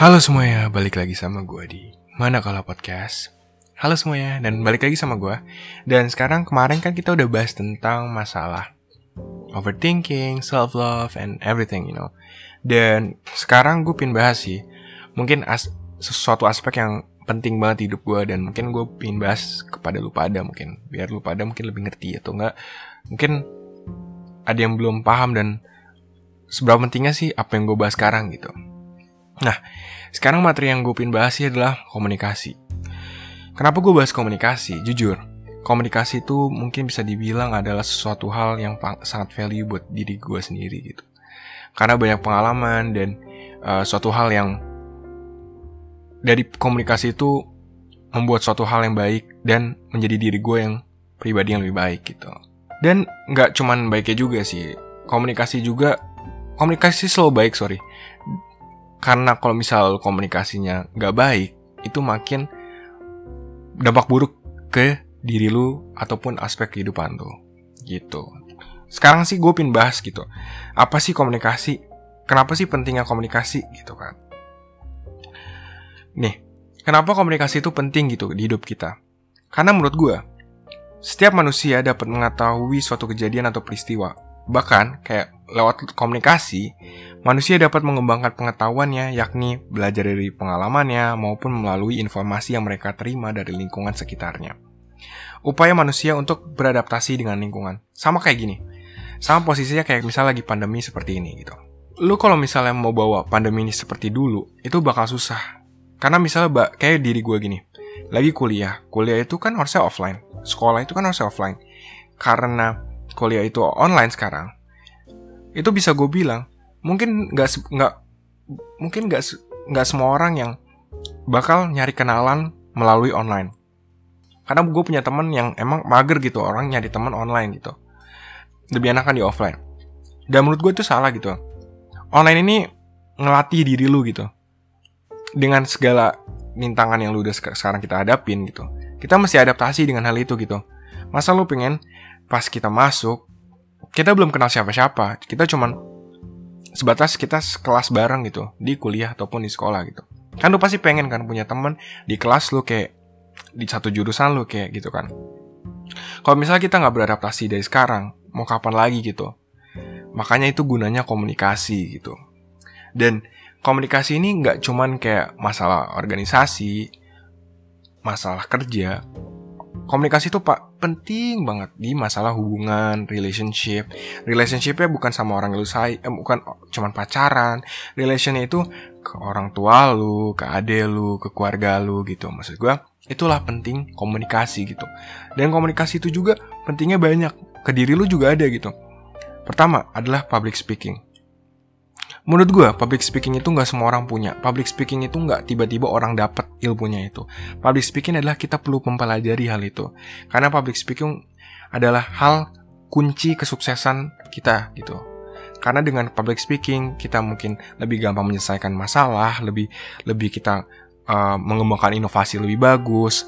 Halo semuanya, balik lagi sama gue di Mana Kalau Podcast. Halo semuanya, dan balik lagi sama gue. Dan sekarang kemarin kan kita udah bahas tentang masalah overthinking, self love, and everything, you know. Dan sekarang gue pin bahas sih, mungkin as sesuatu aspek yang penting banget hidup gue dan mungkin gue pin bahas kepada lu pada mungkin biar lu pada mungkin lebih ngerti atau enggak mungkin ada yang belum paham dan seberapa pentingnya sih apa yang gue bahas sekarang gitu. Nah, sekarang materi yang gue pin bahas adalah komunikasi. Kenapa gue bahas komunikasi? Jujur, komunikasi itu mungkin bisa dibilang adalah sesuatu hal yang sangat value buat diri gue sendiri gitu. Karena banyak pengalaman dan uh, suatu hal yang dari komunikasi itu membuat suatu hal yang baik dan menjadi diri gue yang pribadi yang lebih baik gitu. Dan nggak cuman baiknya juga sih, komunikasi juga komunikasi selalu baik sorry karena kalau misal komunikasinya nggak baik itu makin dampak buruk ke diri lu ataupun aspek kehidupan tuh gitu. Sekarang sih gue pin bahas gitu apa sih komunikasi? Kenapa sih pentingnya komunikasi? Gitu kan. Nih kenapa komunikasi itu penting gitu di hidup kita? Karena menurut gue setiap manusia dapat mengetahui suatu kejadian atau peristiwa. Bahkan kayak lewat komunikasi, manusia dapat mengembangkan pengetahuannya, yakni belajar dari pengalamannya maupun melalui informasi yang mereka terima dari lingkungan sekitarnya. Upaya manusia untuk beradaptasi dengan lingkungan sama kayak gini, sama posisinya kayak misalnya lagi pandemi seperti ini gitu. Lu kalau misalnya mau bawa pandemi ini seperti dulu, itu bakal susah. Karena misalnya kayak diri gue gini, lagi kuliah, kuliah itu kan harusnya offline, sekolah itu kan harusnya offline. Karena kuliah itu online sekarang, itu bisa gue bilang mungkin nggak nggak mungkin nggak nggak semua orang yang bakal nyari kenalan melalui online. Karena gue punya temen yang emang mager gitu orang nyari teman online gitu. Lebih enakan di offline. Dan menurut gue itu salah gitu. Online ini ngelatih diri lu gitu. Dengan segala rintangan yang lu udah sekarang kita hadapin gitu. Kita mesti adaptasi dengan hal itu gitu. Masa lu pengen pas kita masuk kita belum kenal siapa-siapa. Kita cuman sebatas kita kelas bareng gitu di kuliah ataupun di sekolah gitu. Kan lu pasti pengen kan punya temen di kelas lu kayak di satu jurusan lu kayak gitu kan. Kalau misalnya kita nggak beradaptasi dari sekarang mau kapan lagi gitu? Makanya itu gunanya komunikasi gitu. Dan komunikasi ini nggak cuman kayak masalah organisasi masalah kerja komunikasi itu pak penting banget di masalah hubungan relationship. Relationshipnya bukan sama orang yang lu say eh, bukan cuman pacaran. Relationnya itu ke orang tua lu ke ade lu ke keluarga lu gitu. Maksud gue itulah penting komunikasi gitu. Dan komunikasi itu juga pentingnya banyak. Ke diri lu juga ada gitu. Pertama adalah public speaking Menurut gue, public speaking itu nggak semua orang punya. Public speaking itu nggak tiba-tiba orang dapat ilmunya itu. Public speaking adalah kita perlu mempelajari hal itu. Karena public speaking adalah hal kunci kesuksesan kita gitu. Karena dengan public speaking kita mungkin lebih gampang menyelesaikan masalah, lebih lebih kita uh, mengembangkan inovasi lebih bagus.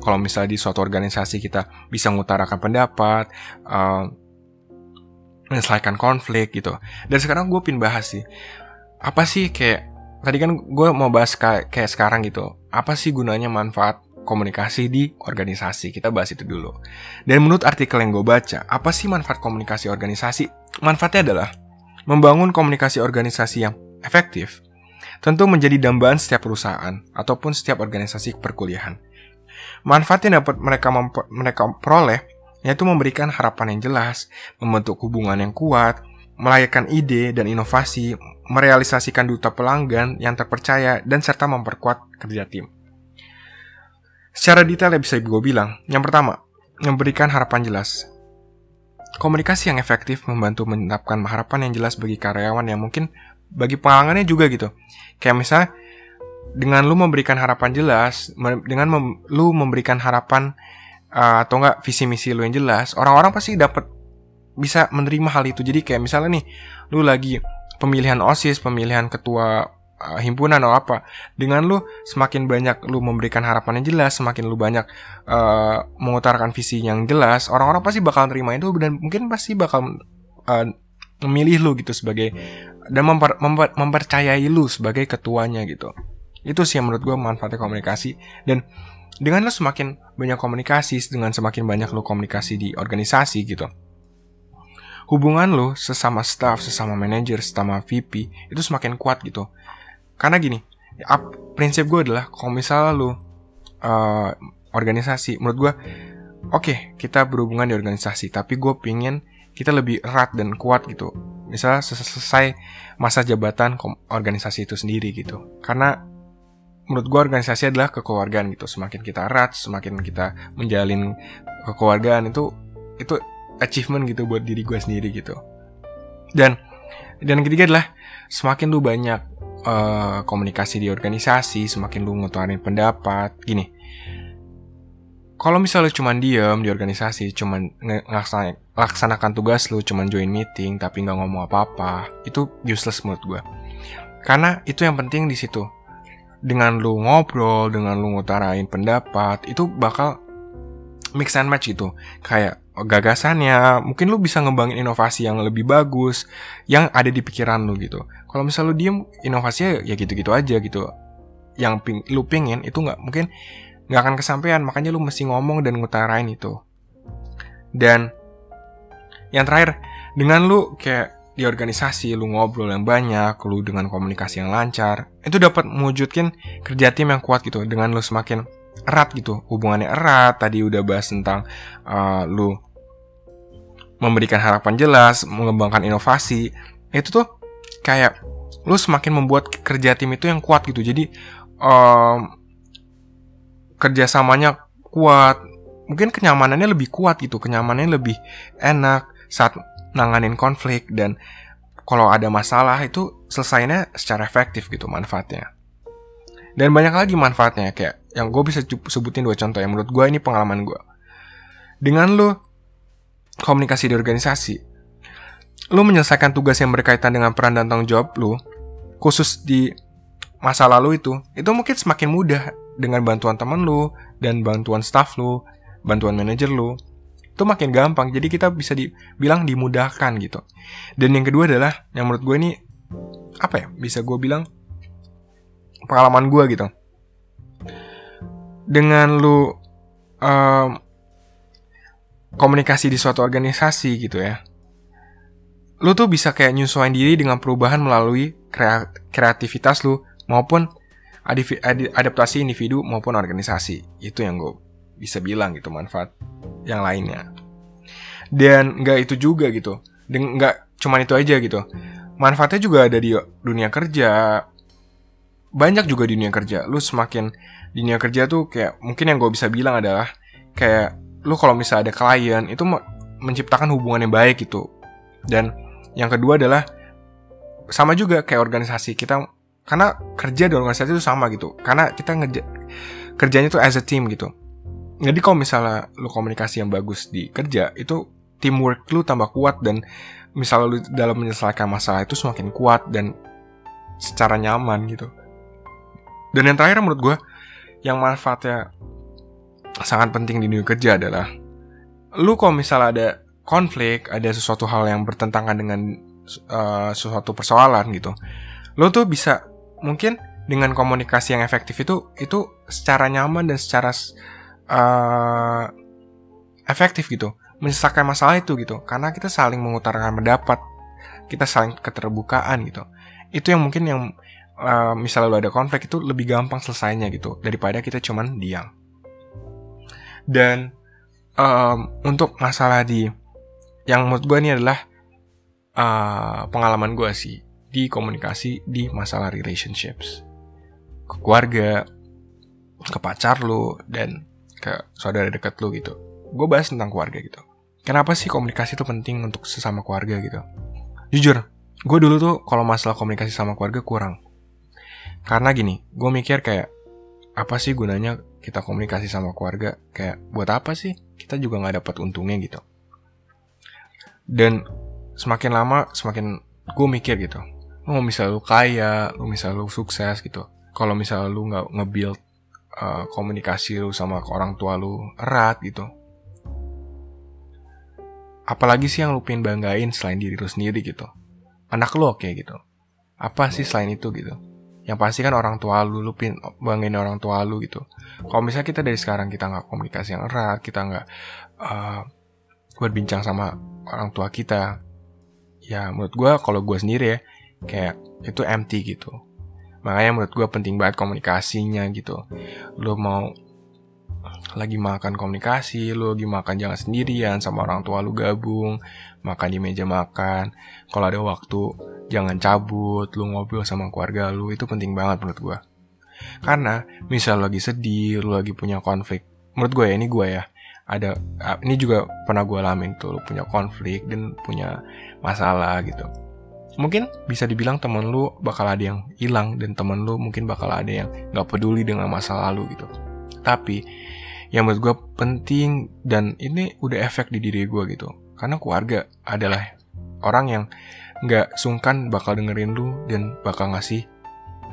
Kalau misalnya di suatu organisasi kita bisa mengutarakan pendapat, uh, menyelesaikan konflik gitu. Dan sekarang gue pin bahas sih, apa sih kayak tadi kan gue mau bahas kayak, kayak sekarang gitu, apa sih gunanya manfaat komunikasi di organisasi? Kita bahas itu dulu. Dan menurut artikel yang gue baca, apa sih manfaat komunikasi organisasi? Manfaatnya adalah membangun komunikasi organisasi yang efektif, tentu menjadi dambaan setiap perusahaan ataupun setiap organisasi perkuliahan. Manfaat yang dapat mereka mereka peroleh yaitu memberikan harapan yang jelas, membentuk hubungan yang kuat, melahirkan ide dan inovasi, merealisasikan duta pelanggan yang terpercaya, dan serta memperkuat kerja tim. Secara detail ya bisa gue bilang, yang pertama, memberikan harapan jelas. Komunikasi yang efektif membantu menetapkan harapan yang jelas bagi karyawan yang mungkin bagi pelanggannya juga gitu. Kayak misalnya, dengan lu memberikan harapan jelas, dengan mem lu memberikan harapan uh, atau enggak visi misi lu yang jelas, orang-orang pasti dapat bisa menerima hal itu. Jadi kayak misalnya nih, lu lagi pemilihan OSIS, pemilihan ketua uh, himpunan atau apa, dengan lu semakin banyak lu memberikan harapan yang jelas, semakin lu banyak uh, mengutarakan visi yang jelas, orang-orang pasti bakal terima itu dan mungkin pasti bakal uh, memilih lu gitu sebagai dan memper, memper, mempercayai lu sebagai ketuanya gitu itu sih yang menurut gue manfaatnya komunikasi dan dengan lu semakin banyak komunikasi dengan semakin banyak lu komunikasi di organisasi gitu hubungan lu sesama staff sesama manajer sesama VP itu semakin kuat gitu. Karena gini up, prinsip gue adalah kalau misalnya lu uh, organisasi menurut gue oke okay, kita berhubungan di organisasi tapi gue pingin kita lebih erat dan kuat gitu. Misalnya selesai masa jabatan organisasi itu sendiri gitu. Karena menurut gue organisasi adalah kekeluargaan gitu. Semakin kita erat semakin kita menjalin kekeluargaan itu itu achievement gitu buat diri gue sendiri gitu. Dan dan ketiga adalah semakin lu banyak uh, komunikasi di organisasi semakin lu ngutarain pendapat gini. Kalau misalnya lu cuman diem di organisasi cuman laksanakan tugas lu cuman join meeting tapi nggak ngomong apa-apa itu useless menurut gue karena itu yang penting di situ dengan lu ngobrol, dengan lu ngutarain pendapat, itu bakal mix and match gitu. Kayak gagasannya, mungkin lu bisa ngembangin inovasi yang lebih bagus, yang ada di pikiran lu gitu. Kalau misal lu diem, inovasinya ya gitu-gitu aja gitu. Yang ping, lu pingin itu nggak mungkin nggak akan kesampaian, makanya lu mesti ngomong dan ngutarain itu. Dan yang terakhir, dengan lu kayak di organisasi, lu ngobrol yang banyak, lu dengan komunikasi yang lancar, itu dapat mewujudkan kerja tim yang kuat gitu dengan lu semakin erat gitu, hubungannya erat. Tadi udah bahas tentang uh, lu memberikan harapan jelas, mengembangkan inovasi. Itu tuh kayak lu semakin membuat kerja tim itu yang kuat gitu. Jadi um, kerjasamanya kuat, mungkin kenyamanannya lebih kuat gitu, kenyamanannya lebih enak saat nanganin konflik dan kalau ada masalah itu selesainya secara efektif gitu manfaatnya. Dan banyak lagi manfaatnya kayak yang gue bisa sebutin dua contoh yang menurut gue ini pengalaman gue. Dengan lo komunikasi di organisasi, lo menyelesaikan tugas yang berkaitan dengan peran dan tanggung jawab lo, khusus di masa lalu itu, itu mungkin semakin mudah dengan bantuan teman lo dan bantuan staff lo, bantuan manajer lo, itu makin gampang. Jadi kita bisa dibilang dimudahkan gitu. Dan yang kedua adalah yang menurut gue ini apa ya bisa gue bilang pengalaman gue gitu. Dengan lu um, komunikasi di suatu organisasi gitu ya lu tuh bisa kayak nyesuaiin diri dengan perubahan melalui kreativitas lu maupun adaptasi individu maupun organisasi. Itu yang gue bisa bilang gitu manfaat yang lainnya. Dan nggak itu juga gitu. Dan nggak cuman itu aja gitu. Manfaatnya juga ada di dunia kerja. Banyak juga di dunia kerja. Lu semakin di dunia kerja tuh kayak mungkin yang gue bisa bilang adalah kayak lu kalau misalnya ada klien itu menciptakan hubungan yang baik gitu. Dan yang kedua adalah sama juga kayak organisasi kita karena kerja di organisasi itu sama gitu. Karena kita ngeja kerjanya tuh as a team gitu jadi kalau misalnya lu komunikasi yang bagus di kerja itu teamwork lu tambah kuat dan misalnya lu dalam menyelesaikan masalah itu semakin kuat dan secara nyaman gitu. Dan yang terakhir menurut gue yang manfaatnya sangat penting di dunia kerja adalah lu kalau misalnya ada konflik ada sesuatu hal yang bertentangan dengan uh, sesuatu persoalan gitu lu tuh bisa mungkin dengan komunikasi yang efektif itu itu secara nyaman dan secara uh, efektif gitu menyelesaikan masalah itu gitu. Karena kita saling mengutarakan pendapat kita saling keterbukaan gitu. Itu yang mungkin yang uh, misalnya lo ada konflik itu lebih gampang selesainya gitu daripada kita cuman diam. Dan um, untuk masalah di yang menurut gue ini adalah uh, pengalaman gue sih di komunikasi di masalah relationships. Ke keluarga ke pacar lo dan ke saudara dekat lu gitu. Gue bahas tentang keluarga gitu. Kenapa sih komunikasi itu penting untuk sesama keluarga gitu? Jujur, gue dulu tuh kalau masalah komunikasi sama keluarga kurang. Karena gini, gue mikir kayak apa sih gunanya kita komunikasi sama keluarga? Kayak buat apa sih? Kita juga nggak dapat untungnya gitu. Dan semakin lama semakin gue mikir gitu. Lu mau misal lu kaya, lu misal lu sukses gitu. Kalau misal lu nggak nge-build uh, komunikasi lu sama orang tua lu erat gitu. Apalagi sih yang lu pengen banggain selain diri lu sendiri gitu. Anak lu oke okay, gitu. apa sih selain itu gitu yang pasti kan orang tua lu lu pin banggain orang tua lu gitu kalau misalnya kita dari sekarang kita nggak komunikasi yang erat kita nggak uh, berbincang sama orang tua kita ya menurut gue kalau gue sendiri ya kayak itu empty gitu makanya menurut gue penting banget komunikasinya gitu lu mau lagi makan komunikasi, lu lagi makan jangan sendirian sama orang tua lu gabung, makan di meja makan. Kalau ada waktu jangan cabut, lu ngobrol sama keluarga lu itu penting banget menurut gua. Karena misal lagi sedih, lu lagi punya konflik. Menurut gue ya ini gue ya. Ada ini juga pernah gue alamin tuh, lu punya konflik dan punya masalah gitu. Mungkin bisa dibilang temen lu bakal ada yang hilang dan temen lu mungkin bakal ada yang gak peduli dengan masa lalu gitu. Tapi yang menurut gue penting dan ini udah efek di diri gue gitu. Karena keluarga adalah orang yang nggak sungkan bakal dengerin lu dan bakal ngasih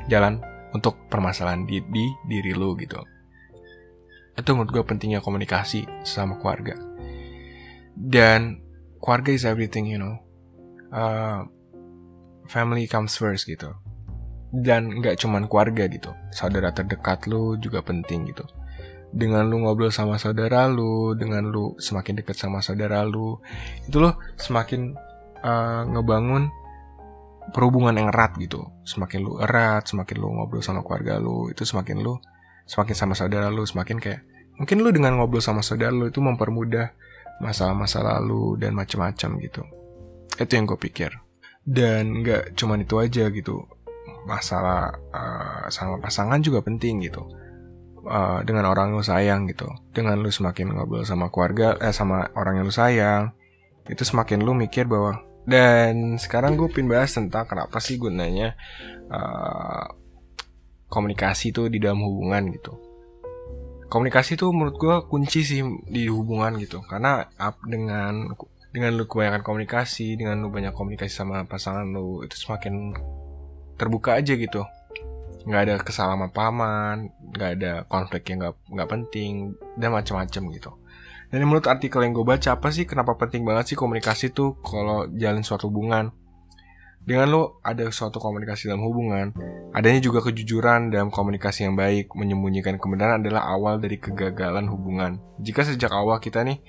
jalan untuk permasalahan di, di diri lu gitu. Itu menurut gue pentingnya komunikasi sama keluarga. Dan keluarga is everything you know. Uh, family comes first gitu dan nggak cuman keluarga gitu saudara terdekat lu juga penting gitu dengan lu ngobrol sama saudara lu, dengan lu semakin dekat sama saudara lu, itu lo semakin uh, ngebangun perhubungan yang erat gitu. Semakin lu erat, semakin lu ngobrol sama keluarga lu, itu semakin lu semakin sama saudara lu, semakin kayak mungkin lu dengan ngobrol sama saudara lu itu mempermudah masalah-masa lalu dan macam-macam gitu. Itu yang gue pikir. Dan nggak cuman itu aja gitu. Masalah uh, sama pasangan juga penting gitu. Uh, dengan orang lu sayang gitu. Dengan lu semakin ngobrol sama keluarga eh sama orang yang lu sayang itu semakin lu mikir bahwa dan sekarang gue pin bahas tentang kenapa sih gunanya uh, komunikasi tuh di dalam hubungan gitu. Komunikasi tuh menurut gue kunci sih di hubungan gitu. Karena dengan dengan lu kebanyakan komunikasi dengan lu banyak komunikasi sama pasangan lu itu semakin terbuka aja gitu. Nggak ada kesalahan paman nggak ada konflik yang nggak nggak penting dan macam-macam gitu. Dan menurut artikel yang gue baca apa sih kenapa penting banget sih komunikasi tuh kalau jalin suatu hubungan? Dengan lo ada suatu komunikasi dalam hubungan adanya juga kejujuran dalam komunikasi yang baik menyembunyikan kebenaran adalah awal dari kegagalan hubungan. Jika sejak awal kita nih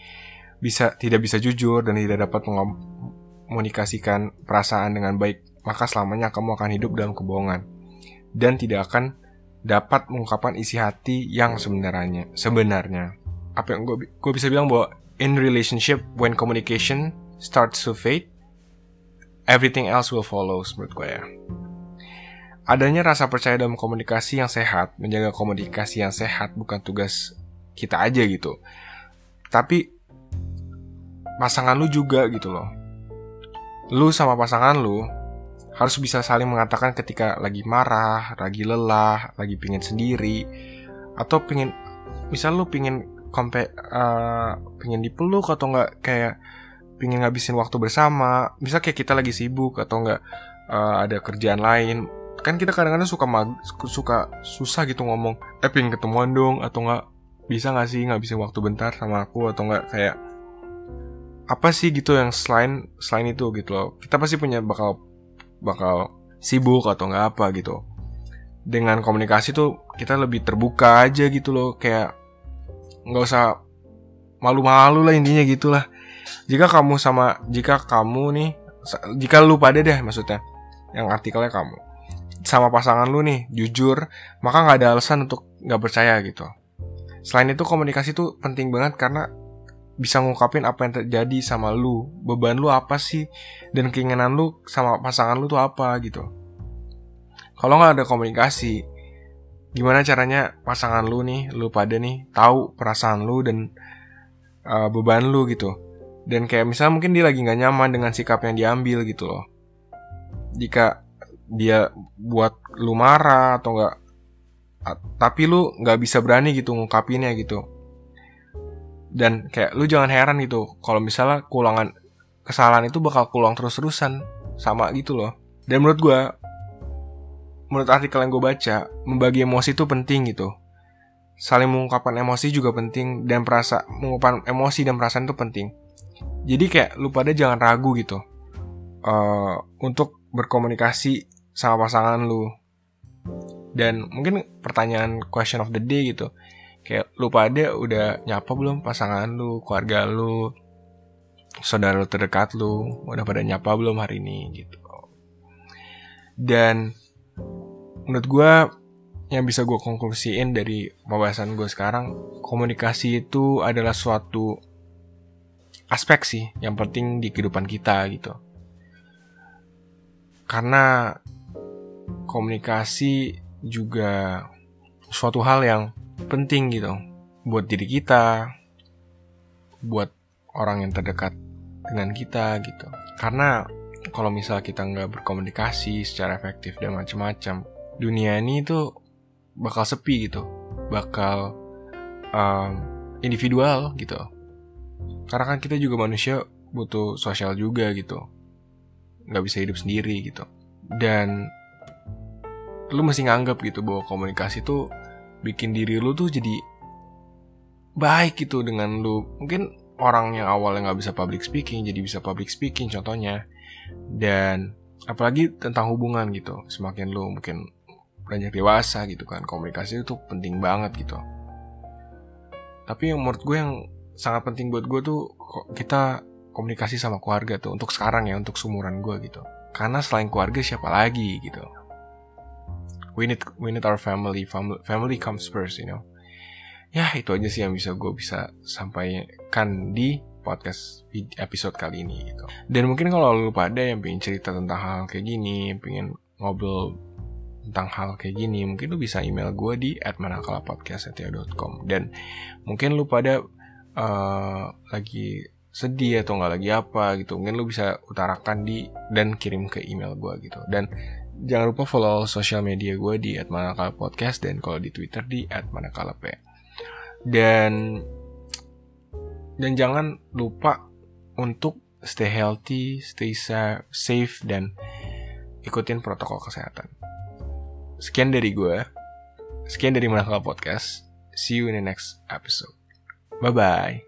bisa tidak bisa jujur dan tidak dapat mengomunikasikan perasaan dengan baik maka selamanya kamu akan hidup dalam kebohongan dan tidak akan dapat mengungkapkan isi hati yang sebenarnya. Sebenarnya, apa yang gue gue bisa bilang bahwa in relationship when communication starts to fade, everything else will follow menurut gue ya. Adanya rasa percaya dalam komunikasi yang sehat, menjaga komunikasi yang sehat bukan tugas kita aja gitu. Tapi pasangan lu juga gitu loh. Lu sama pasangan lu harus bisa saling mengatakan ketika lagi marah, lagi lelah, lagi pingin sendiri, atau pingin, misal lu pingin kompe, uh, pingin dipeluk atau nggak kayak pingin ngabisin waktu bersama, misal kayak kita lagi sibuk atau nggak uh, ada kerjaan lain, kan kita kadang-kadang suka mag suka susah gitu ngomong, eh pingin ketemuan dong atau nggak bisa nggak sih ngabisin waktu bentar sama aku atau nggak kayak apa sih gitu yang selain selain itu gitu loh. Kita pasti punya bakal bakal sibuk atau nggak apa gitu. Dengan komunikasi tuh kita lebih terbuka aja gitu loh. Kayak nggak usah malu-malu lah intinya gitulah. Jika kamu sama jika kamu nih jika lu pada deh maksudnya yang artikelnya kamu sama pasangan lu nih jujur maka nggak ada alasan untuk nggak percaya gitu. Selain itu komunikasi tuh penting banget karena bisa ngungkapin apa yang terjadi sama lu. Beban lu apa sih? Dan keinginan lu sama pasangan lu tuh apa gitu. Kalau nggak ada komunikasi gimana caranya pasangan lu nih lu pada nih tahu perasaan lu dan uh, beban lu gitu. Dan kayak misalnya mungkin dia lagi nggak nyaman dengan sikap yang diambil gitu loh. Jika dia buat lu marah atau nggak tapi lu nggak bisa berani gitu ngungkapinnya gitu dan kayak lu jangan heran gitu kalau misalnya kulangan kesalahan itu bakal kulang terus-terusan sama gitu loh. Dan menurut gue menurut artikel yang gue baca membagi emosi itu penting gitu. Saling mengungkapkan emosi juga penting dan perasa mengungkapkan emosi dan perasaan itu penting. Jadi kayak lu pada jangan ragu gitu uh, untuk berkomunikasi sama pasangan lu. Dan mungkin pertanyaan question of the day gitu kayak lu pada udah nyapa belum pasangan lu keluarga lu saudara lu terdekat lu udah pada nyapa belum hari ini gitu. Dan menurut gue yang bisa gue konklusiin dari pembahasan gue sekarang komunikasi itu adalah suatu aspek sih yang penting di kehidupan kita gitu. Karena komunikasi juga suatu hal yang penting gitu. Buat diri kita buat orang yang terdekat dengan kita gitu. Karena kalau misal kita nggak berkomunikasi secara efektif dan macam-macam dunia ini tuh bakal sepi gitu. Bakal um, individual gitu. Karena kan kita juga manusia butuh sosial juga gitu. Nggak bisa hidup sendiri gitu. Dan lu mesti nganggap gitu bahwa komunikasi tuh bikin diri lu tuh jadi baik gitu dengan lu. Mungkin orang yang awalnya nggak bisa public speaking jadi bisa public speaking contohnya. Dan apalagi tentang hubungan gitu. Semakin lu mungkin beranjak dewasa gitu kan komunikasi itu penting banget gitu. Tapi yang menurut gue yang sangat penting buat gue tuh kita komunikasi sama keluarga tuh untuk sekarang ya untuk sumuran gue gitu. Karena selain keluarga siapa lagi gitu we need we need our family family, family comes first you know. Ya itu aja sih yang bisa gue bisa sampaikan di podcast episode kali ini gitu. Dan mungkin kalau lu pada yang pengen cerita tentang hal kayak gini pengen ngobrol tentang hal kayak gini, mungkin lu bisa email gue di @manakalapodcast@yahoo.com dan mungkin lu pada uh, lagi sedih atau nggak lagi apa gitu, mungkin lu bisa utarakan di dan kirim ke email gue gitu. Dan jangan lupa follow sosial media gue di @manakalapodcast dan kalau di Twitter di @manakalap. Dan dan jangan lupa untuk stay healthy, stay safe dan ikutin protokol kesehatan. Sekian dari gue. Sekian dari Manakala Podcast. See you in the next episode. Bye-bye.